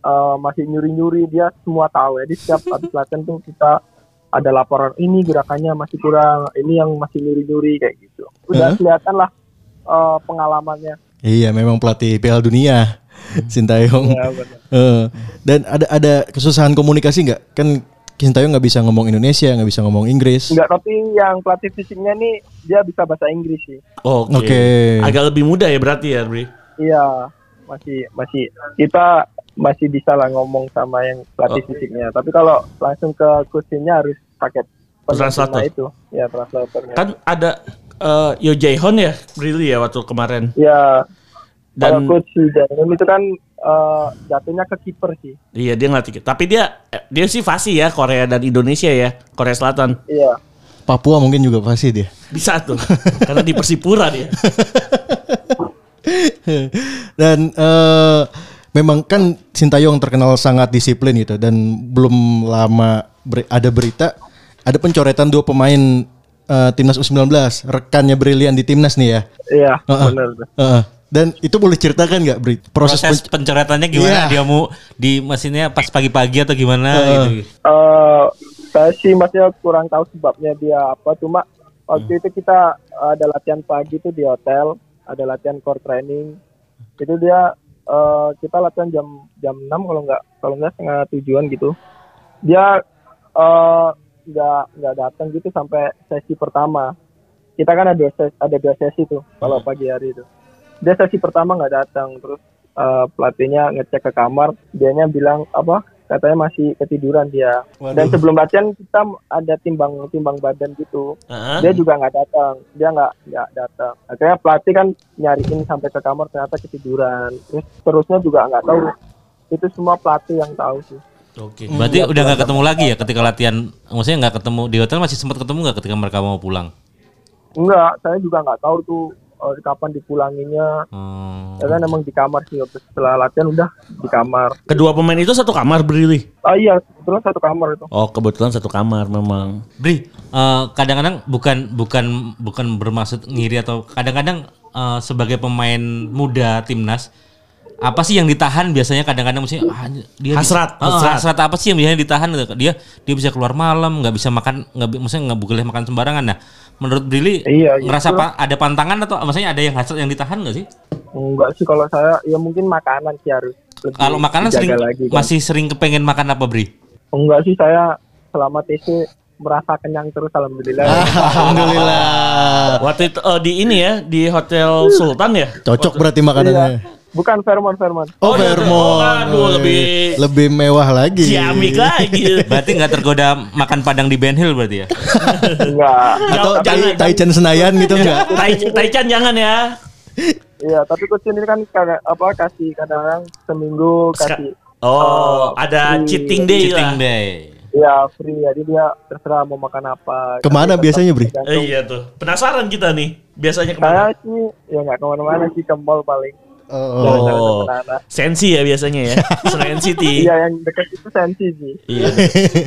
eh, masih nyuri-nyuri. Dia semua tahu. Jadi setiap habis latihan tuh kita ada laporan ini gerakannya masih kurang ini yang masih nyuri-nyuri kayak gitu. Udah Heeh. kelihatan lah eh, pengalamannya Iya memang pelatih Piala Dunia Sintayong. ya dan ada ada kesusahan komunikasi nggak? Kan Sintayong nggak bisa ngomong Indonesia, nggak bisa ngomong Inggris. Enggak, tapi yang pelatih fisiknya nih dia bisa bahasa Inggris sih. Oke. Oke. Agak lebih mudah ya berarti ya, Bri. Iya, masih masih kita masih bisa lah ngomong sama yang pelatih Oh. fisiknya. Tapi kalau langsung ke coachingnya harus pakai Translator. penerjemah itu. Ya, translatornya. Kan ada eh, Yo Jae-hon ya, Brili ya waktu kemarin. Ya, Dan kalau coach Jainum itu kan eh, jatuhnya ke kiper sih. iya dia ngelatih. Tapi dia dia sih fasih ya Korea dan Indonesia ya, Korea Selatan. Iya. Papua mungkin juga pasti dia. Bisa tuh. Karena di Persipura dia. dan eh, memang kan Sintayong terkenal sangat disiplin gitu dan belum lama ber- ada berita ada pencoretan dua pemain eh, timnas U19 rekannya brilian di timnas nih ya. Iya, Heeh. benar. Heeh. dan itu boleh ceritakan nggak Bri? Proses, Proses pen- pencoretannya gimana? Iya. Dia mau di mesinnya pas pagi-pagi atau gimana gitu. Eh, saya sih maksudnya kurang tahu sebabnya dia apa cuma waktu itu kita ada latihan pagi itu di hotel ada latihan core training itu dia eh, kita latihan jam jam 6 kalau nggak kalau nggak setengah tujuan gitu dia eh, nggak nggak datang gitu sampai sesi pertama. Kita kan ada sesi, ada dua sesi tuh kalau pagi hari itu. Dia sesi pertama nggak datang terus eh, pelatihnya ngecek ke kamar dianya bilang apa katanya masih ketiduran dia. Dan sebelum latihan kita ada timbang timbang badan gitu. Heeh. dia juga nggak datang dia nggak nggak datang. Akhirnya pelatih kan nyariin sampai ke kamar ternyata ketiduran. Terus terusnya juga nggak tahu. Itu semua pelatih yang tahu sih Oke. Berarti udah nggak ketemu lagi ya ketika latihan. Maksudnya nggak ketemu di hotel masih sempat ketemu nggak ketika mereka mau pulang? enggak saya juga nggak tahu tuh eh, kapan dipulanginya Hmm. ya kan emang di kamar sih setelah latihan udah di kamar Kedua pemain itu satu kamar Brili. ah iya kebetulan satu kamar itu Oh, kebetulan satu kamar memang. Bri, eh, kadang-kadang bukan bukan bukan bermaksud ngiri atau kadang-kadang eh, sebagai pemain muda timnas apa sih yang ditahan biasanya kadang-kadang mesti ah, dia Hasrat, bisa, Ah, hasrat. hasrat apa sih yang biasanya ditahan gitu. dia dia bisa keluar malam nggak bisa makan nggak maksudnya nggak boleh makan sembarangan nah menurut Brili Iya, iya. ngerasa apa ada pantangan atau maksudnya ada yang hasrat yang ditahan nggak sih enggak sih kalau saya ya mungkin makanan sih harus kalau makanan sering lagi, kan. masih sering kepengen makan apa Bri enggak sih saya selama TC merasa kenyang terus alhamdulillah Alhamdulillah. Waktu itu eh, di ini ya, di Hotel Sultan ya. Cocok berarti makanannya. Iya. Bukan Fairmont Fairmont Oh, Oh, iya, Vermont. oh, aduh, lebih- lebih mewah lagi. Ciamik lagi. berarti nggak tergoda makan padang di Ben Hill berarti ya enggak Atau Jangan, Tai- Taichan Senayan gitu enggak? Tai Taichan jangan ya. Iya, tapi coach ini kan kadang apa kasih kadang seminggu kasih Oh, Eh, ada free. cheating day cheating lah. day ya free jadi dia terserah mau makan apa. Ke mana biasanya, Bri? Eh, iya tuh. Penasaran kita nih. Biasanya Saya ke mana? sih ya nggak ke mana-mana sih ke mall paling. Oh. Oh. Sensi ya biasanya ya. Senayan City. Iya yang dekat itu sensi sih. Iya.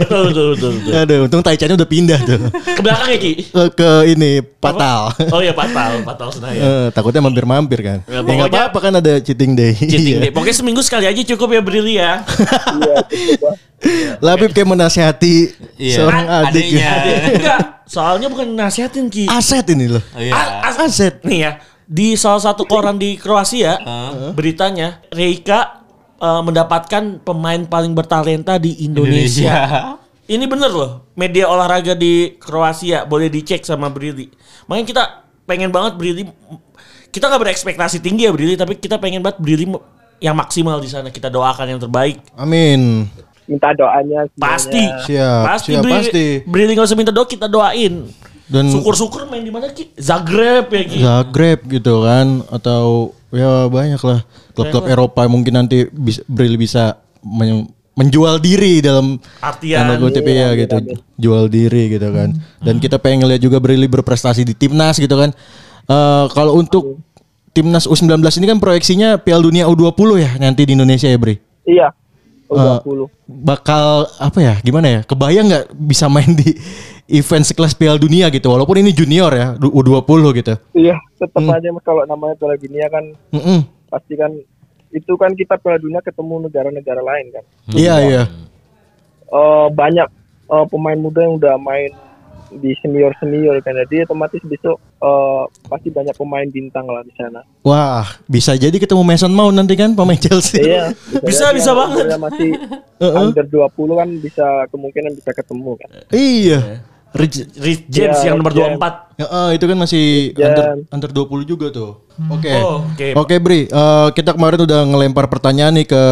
Betul, betul, betul, betul. Aduh, untung Taichannya udah pindah tuh. Ke belakang ya, Ki? ke, ke ini Patal. Oh iya, Patal. Patal Senayan. Eh, takutnya mampir-mampir kan. Ya, Ya nggak apa-apa kan ada cheating day. Cheating Iya. day. Pokoknya seminggu sekali aja cukup ya Brili ya. Iya. Labib kayak menasihati Iya. seorang adik. Adiknya. Enggak, soalnya bukan nasihatin Ki. Aset ini loh. Oh, iya. A- as- Aset. nih ya, di salah satu koran di Kroasia, beritanya Reika eh, mendapatkan pemain paling bertalenta di Indonesia. Ini bener loh, media olahraga di Kroasia boleh dicek sama Brili. Makanya kita pengen banget Brili, kita nggak berekspektasi tinggi ya Brili, tapi kita pengen banget Brili yang maksimal di sana. Kita doakan yang terbaik. Amin. Minta doanya semuanya. Pasti, Siap, pasti, siap, Brili, pasti. Brili nggak usah minta doa, kita doain. Dan Syukur-syukur main di mana Ki? Zagreb ya Ki. Zagreb gitu kan atau ya banyak lah klub-klub Eropa mungkin nanti bisa Bril bisa men- menjual diri dalam Artian. tanda kutip ya gitu jual diri gitu kan dan kita pengen lihat juga Brili berprestasi di timnas gitu kan Eh kalau untuk timnas U19 ini kan proyeksinya Piala Dunia U20 ya nanti di Indonesia ya Bri Iya. U20. bakal apa ya? Gimana ya? Kebayang nggak bisa main di event sekelas Piala Dunia gitu walaupun ini junior ya du- U20 gitu. Iya, tetap Hmm. aja Mas, kalau namanya Piala Dunia kan Mm-mm. pasti kan itu kan kita Piala Dunia ketemu negara-negara lain kan. Iya iya. Eh, banyak eh, pemain muda yang udah main di senior senior kan jadi otomatis besok eh, pasti banyak pemain bintang lah di sana. Wah, bisa jadi ketemu Mason Mount nanti kan pemain Chelsea. Iya, Bisa, jadi bisa yang banget. masih under 20 kan bisa kemungkinan bisa ketemu kan. Iya. Rich- Rich James Ya, yang nomor James. 24. Ya, ah, itu kan masih Jan. under, under 20 juga tuh. Oke. Oh, oke. Oke, Bri. Eh, kita kemarin udah ngelempar pertanyaan nih ke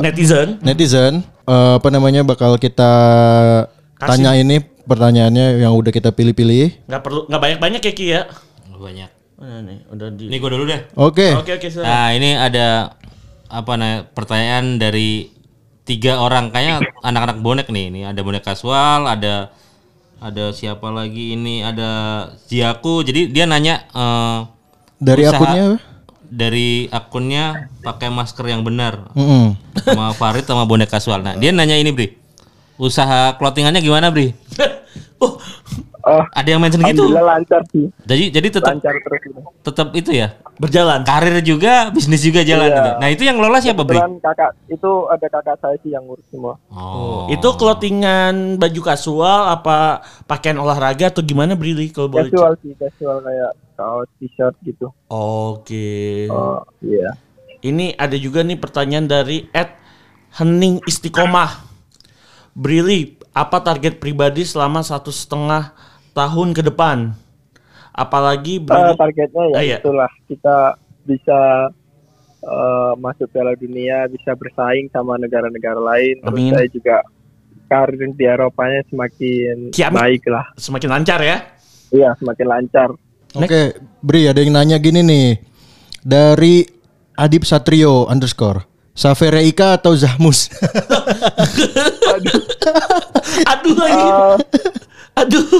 Netizen. netizen. Eh, apa namanya bakal kita Kasih. tanya ini pertanyaannya yang udah kita pilih-pilih. Nggak perlu nggak banyak-banyak ya Ki ya. Banyak. Nah, nih, udah di. Ini gue dulu deh. Oke. Oke oke silakan. Nah ini ada apa namanya pertanyaan dari tiga orang kayaknya anak-anak bonek nih. Ini ada bonek kasual, ada ada siapa lagi ini ada Ziaku. Jadi dia nanya eh, Dari usaha- akunnya dari akunnya pakai masker yang benar Mm-mm. sama Farid sama bonek kasual. Nah dia nanya ini Bri, usaha clothingannya gimana Bri? oh, Oh, Ada yang mention gitu. lancar sih, Jadi jadi tetap lancar terus gitu. tetap itu ya berjalan. karir juga bisnis juga jalan Iya. gitu. Nah itu yang lolos siapa Bri? Kakak itu ada kakak saya sih yang ngurus semua. Oh. Itu clothingan baju kasual apa pakaian olahraga atau gimana Brili kalau boleh? Casual sih, casual kayak kaos t-shirt gitu. Oke. Oh, iya. Ini ada juga nih pertanyaan dari Ed Hening Istiqomah. Brili, apa target pribadi selama satu setengah tahun ke depan? Apalagi Eh, Brili, targetnya ya Ah, iya. itulah kita bisa eh, masuk Piala Dunia, bisa bersaing sama negara-negara lain. Terus Amin. saya juga karir di Eropanya semakin Kiamat. baik lah. semakin lancar ya? Iya, semakin lancar. Oke, Bri ada yang nanya gini nih. Dari Adip Satrio underscore. Savere Ika atau Zahmus? Aduh lagi. Eh, Aduh.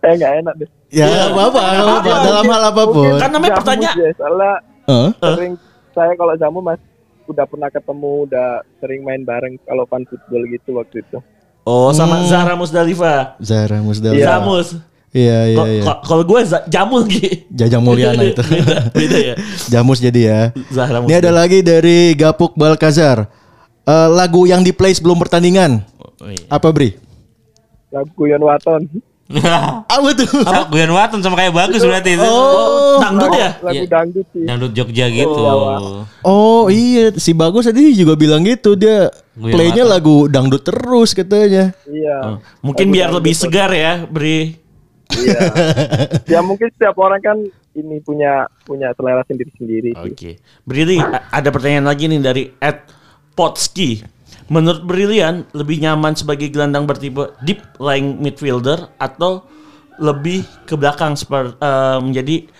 eh nggak enak deh. ya, apa-apa, nggak apa-apa. Dalam hal apa pun. Kan namanya Jamu pertanyaan. sih, soalnya Hah? sering saya kalau jamu mas udah pernah ketemu, udah sering main bareng kalau fan football gitu waktu itu. Oh, sama Zahra Musdalifah. Zahra Musdalifah. Iya. Zamus. Iya, iya, iya. Kalau gue Jamul Ki. Jajang Mulyana itu. beda, beda ya. Jamus jadi ya. Zahra Ini ada lagi dari Gapuk Balkazar. Eh, lagu yang di play sebelum pertandingan. Oh, iya. Apa Bri? Lagu Guyon Waton. Apa tuh? Sama Guyan Waton sama kayak bagus berarti itu. Oh, dangdut ya? Lagu Iya. dangdut sih. Dangdut Jogja gitu. Oh iya, si Bagus tadi juga bilang gitu dia Guyon playnya lagu dangdut terus katanya. Iya. Mungkin Lagu biar lebih segar ya, Bri. Iya. ya mungkin setiap orang kan ini punya punya selera sendiri-sendiri. Oke. Brili, a- ada pertanyaan lagi nih dari Ed Potski. Menurut Brilian, lebih nyaman sebagai gelandang bertipe deep lying midfielder atau lebih ke belakang seper- eh, menjadi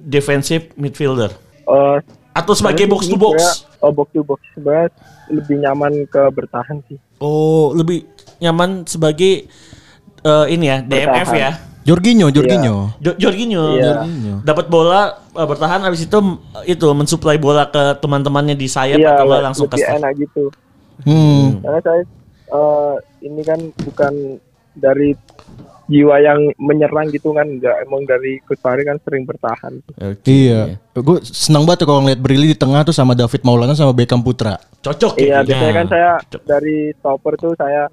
defensive midfielder? Eh, Atau sebagai box to box? Oh, box to box sebenarnya lebih nyaman ke bertahan sih. Oh, lebih nyaman sebagai eh, ini ya, DMF Bertahan. ya. Jorginho, Jorginho. Jo- Jorginho, Iya. dapat bola eh, bertahan habis itu itu mensuplai bola ke teman-temannya di sayap Iya, atau langsung ke staff? enak gitu. Hmm. Karena saya eh, ini kan bukan dari jiwa yang menyerang gitu kan, enggak emang dari Fahri kan sering bertahan. Iya. Gue senang banget kalau ngeliat Brili di tengah tuh sama David Maulana sama Beckham Putra. Cocok Iya, ya. biasanya kan saya dari stopper tuh saya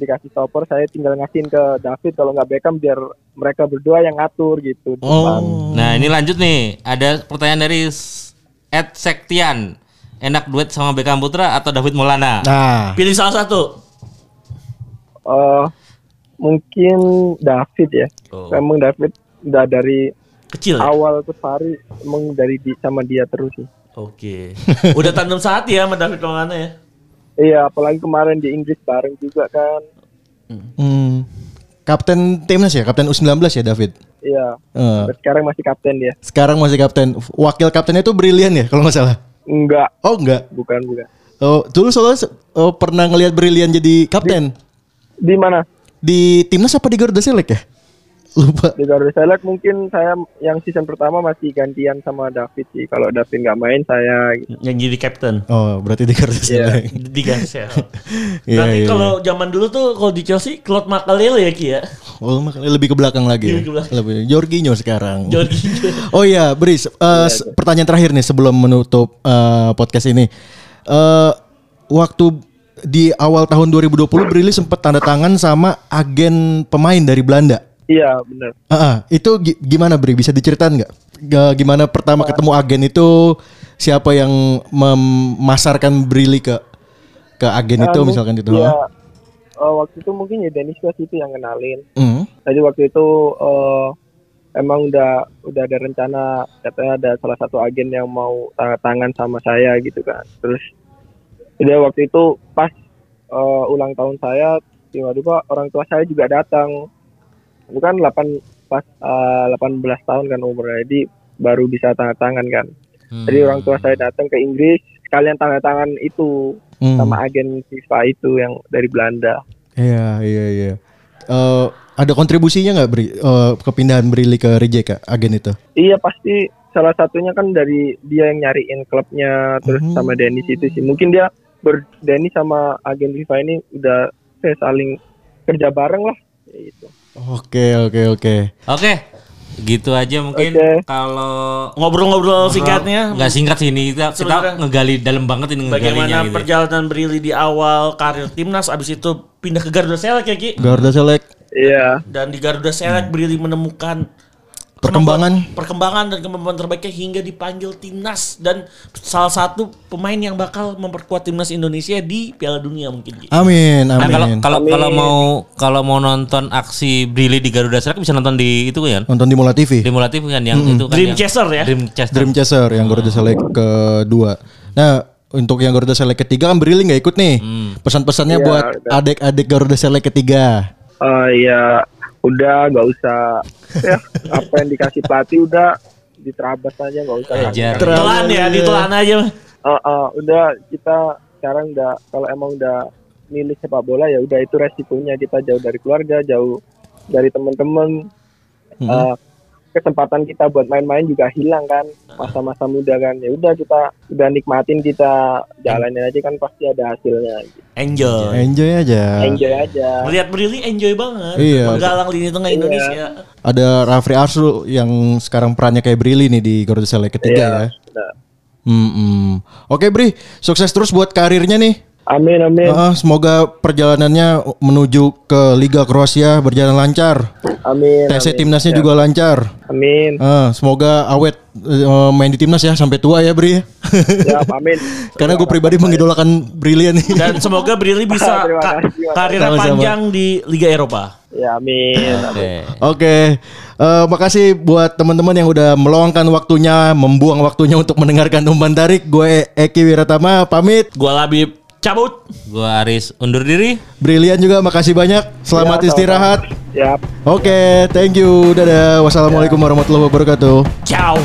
dikasih stopper, saya tinggal ngasihin ke David kalau nggak Beckham biar mereka berdua yang ngatur gitu. Oh. Nah ini lanjut nih. Ada pertanyaan dari Ed Sektian. Enak duet sama Beckham Putra atau David Maulana? Nah, Pilih salah satu. Eh, mungkin David ya. Oh. Emang David udah dari Kecil. ya? awal Coach Fahri emang dari di, sama dia terus sih. Oke. Udah tandem saat ya sama David Maulana ya. Iya, apalagi kemarin di Inggris bareng juga kan. hmm, kapten timnas ya, kapten U19 ya David. Iya. Sampai Sekarang masih kapten dia. sekarang masih kapten. Wakil kaptennya itu Brilian ya kalau nggak salah. Enggak, Oh enggak. bukan bukan. Oh, dulu soalnya oh, pernah ngelihat Brilian jadi kapten Di mana? di timnas apa di Garuda Select ya? Lupa. Di Garuda Select mungkin saya yang season pertama masih gantian sama David sih. Kalau David nggak main saya gitu. Yang jadi captain. Oh, berarti di Garuda Select. Di Gansel. Iya, Nanti iya, kalau zaman dulu tuh kalau di Chelsea Claude Makalele ya Ki ya. Oh, makanya lebih ke belakang lagi. Lebih ke belakang. Lebih. Jorginho sekarang. Jorginho. Oh iya, Bris. eh, s- pertanyaan terakhir nih sebelum menutup eh, podcast ini. Eh, waktu di awal tahun 2020 Brili sempat tanda tangan sama agen pemain dari Belanda. Iya benar. Ah, ah, itu gi- gimana Bri? Bisa diceritain nggak? Ga- Gimana pertama ketemu agen itu? Siapa yang memasarkan Brili ke ke agen itu Ah, misalkan itu? Iya. eh, waktu itu mungkin ya Dennis West itu yang kenalin. Hmm. Jadi waktu itu eh, emang udah udah ada rencana katanya ada salah satu agen yang mau tanda tangan sama saya gitu kan. Terus udah waktu itu pas eh, ulang tahun saya tiba-tiba orang tua saya juga datang. Itu kan 8 pas eh, 18 tahun kan umurnya. Jadi baru bisa tanda tangan kan. Hmm. Jadi orang tua saya datang ke Inggris sekalian tanda tangan itu Hmm. sama agen FIFA itu yang dari Belanda. Iya, iya, iya. Eh, ada kontribusinya nggak Bri? Eh, kepindahan Brili ke Rijeka agen itu? Iya pasti salah satunya kan dari dia yang nyariin klubnya terus Hmm. sama Dennis itu sih. Mungkin dia ber Dennis sama agen FIFA ini udah eh, saling kerja bareng lah. Gitu. Oke, oke, oke. Oke. Gitu aja mungkin Oke. kalau Ngobrol-ngobrol singkatnya. nggak singkat sih ini kita, kita ngegali dalam banget ini ngegalinya Bagaimana gitu. perjalanan Brili di awal karir timnas abis itu pindah ke Garuda Select ya Ki Garuda Select Iya. dan di Garuda Select Brili menemukan perkembangan perkembangan dan kemampuan terbaiknya hingga dipanggil timnas dan salah satu pemain yang bakal memperkuat timnas Indonesia di Piala Dunia mungkin Ki. Amin, Nah, kalau amin. kalau Amin. kalau mau kalau mau nonton aksi Brili di Garuda Select bisa nonton di itu kan? Nonton di Mola TV. Di Mola TV kan yang itu kan Dream yang- Chaser ya? Dream Chaser. Dream Chaser yang Garuda Select kedua. Nah, untuk yang Garuda Select ketiga kan Brili nggak ikut nih. Pesan-pesannya Iya, buat adik-adik Garuda Select ketiga. Eh ya udah nggak usah. Ya apa yang dikasih pelatih udah diterabas aja nggak usah. Ditelan ya, ditelan aja. Eh, eh, udah kita sekarang udah kalau emang udah milih sepak bola ya udah itu resikonya. Kita jauh dari keluarga jauh dari teman-teman. Eh, kesempatan kita buat main-main juga hilang kan masa-masa muda kan ya udah kita udah nikmatin kita jalanin aja kan pasti ada hasilnya Enjoy. Enjoy aja. enjoy aja Melihat Brili enjoy banget. Iya. Menggalang lini tengah Indonesia. Ada Rafri Arsul yang sekarang perannya kayak Brili nih di Garuda Select ketiga ya. Nah, Hmm, Oke Bri, sukses terus buat karirnya nih. Amin amin Ah, semoga perjalanannya menuju ke Liga Kroasia berjalan lancar. amin TC amin. timnasnya juga lancar. amin Ah, semoga awet eh, main di timnas ya sampai tua ya Bri. ya amin Karena gue pribadi mengidolakan Brilian nih. Dan semoga Brili bisa ka- karirnya panjang di Liga Eropa. ya amin Oke. Oke, Eh, makasih buat teman-teman yang udah meluangkan waktunya, membuang waktunya untuk mendengarkan umpan tarik. Gue Eki Wiratama pamit. Gua Labib cabut. Gua Aris undur diri. Brilian juga makasih banyak. Selamat Ya, istirahat. ya Oke, thank you. Dadah. Wassalamualaikum warahmatullahi wabarakatuh. Ciao.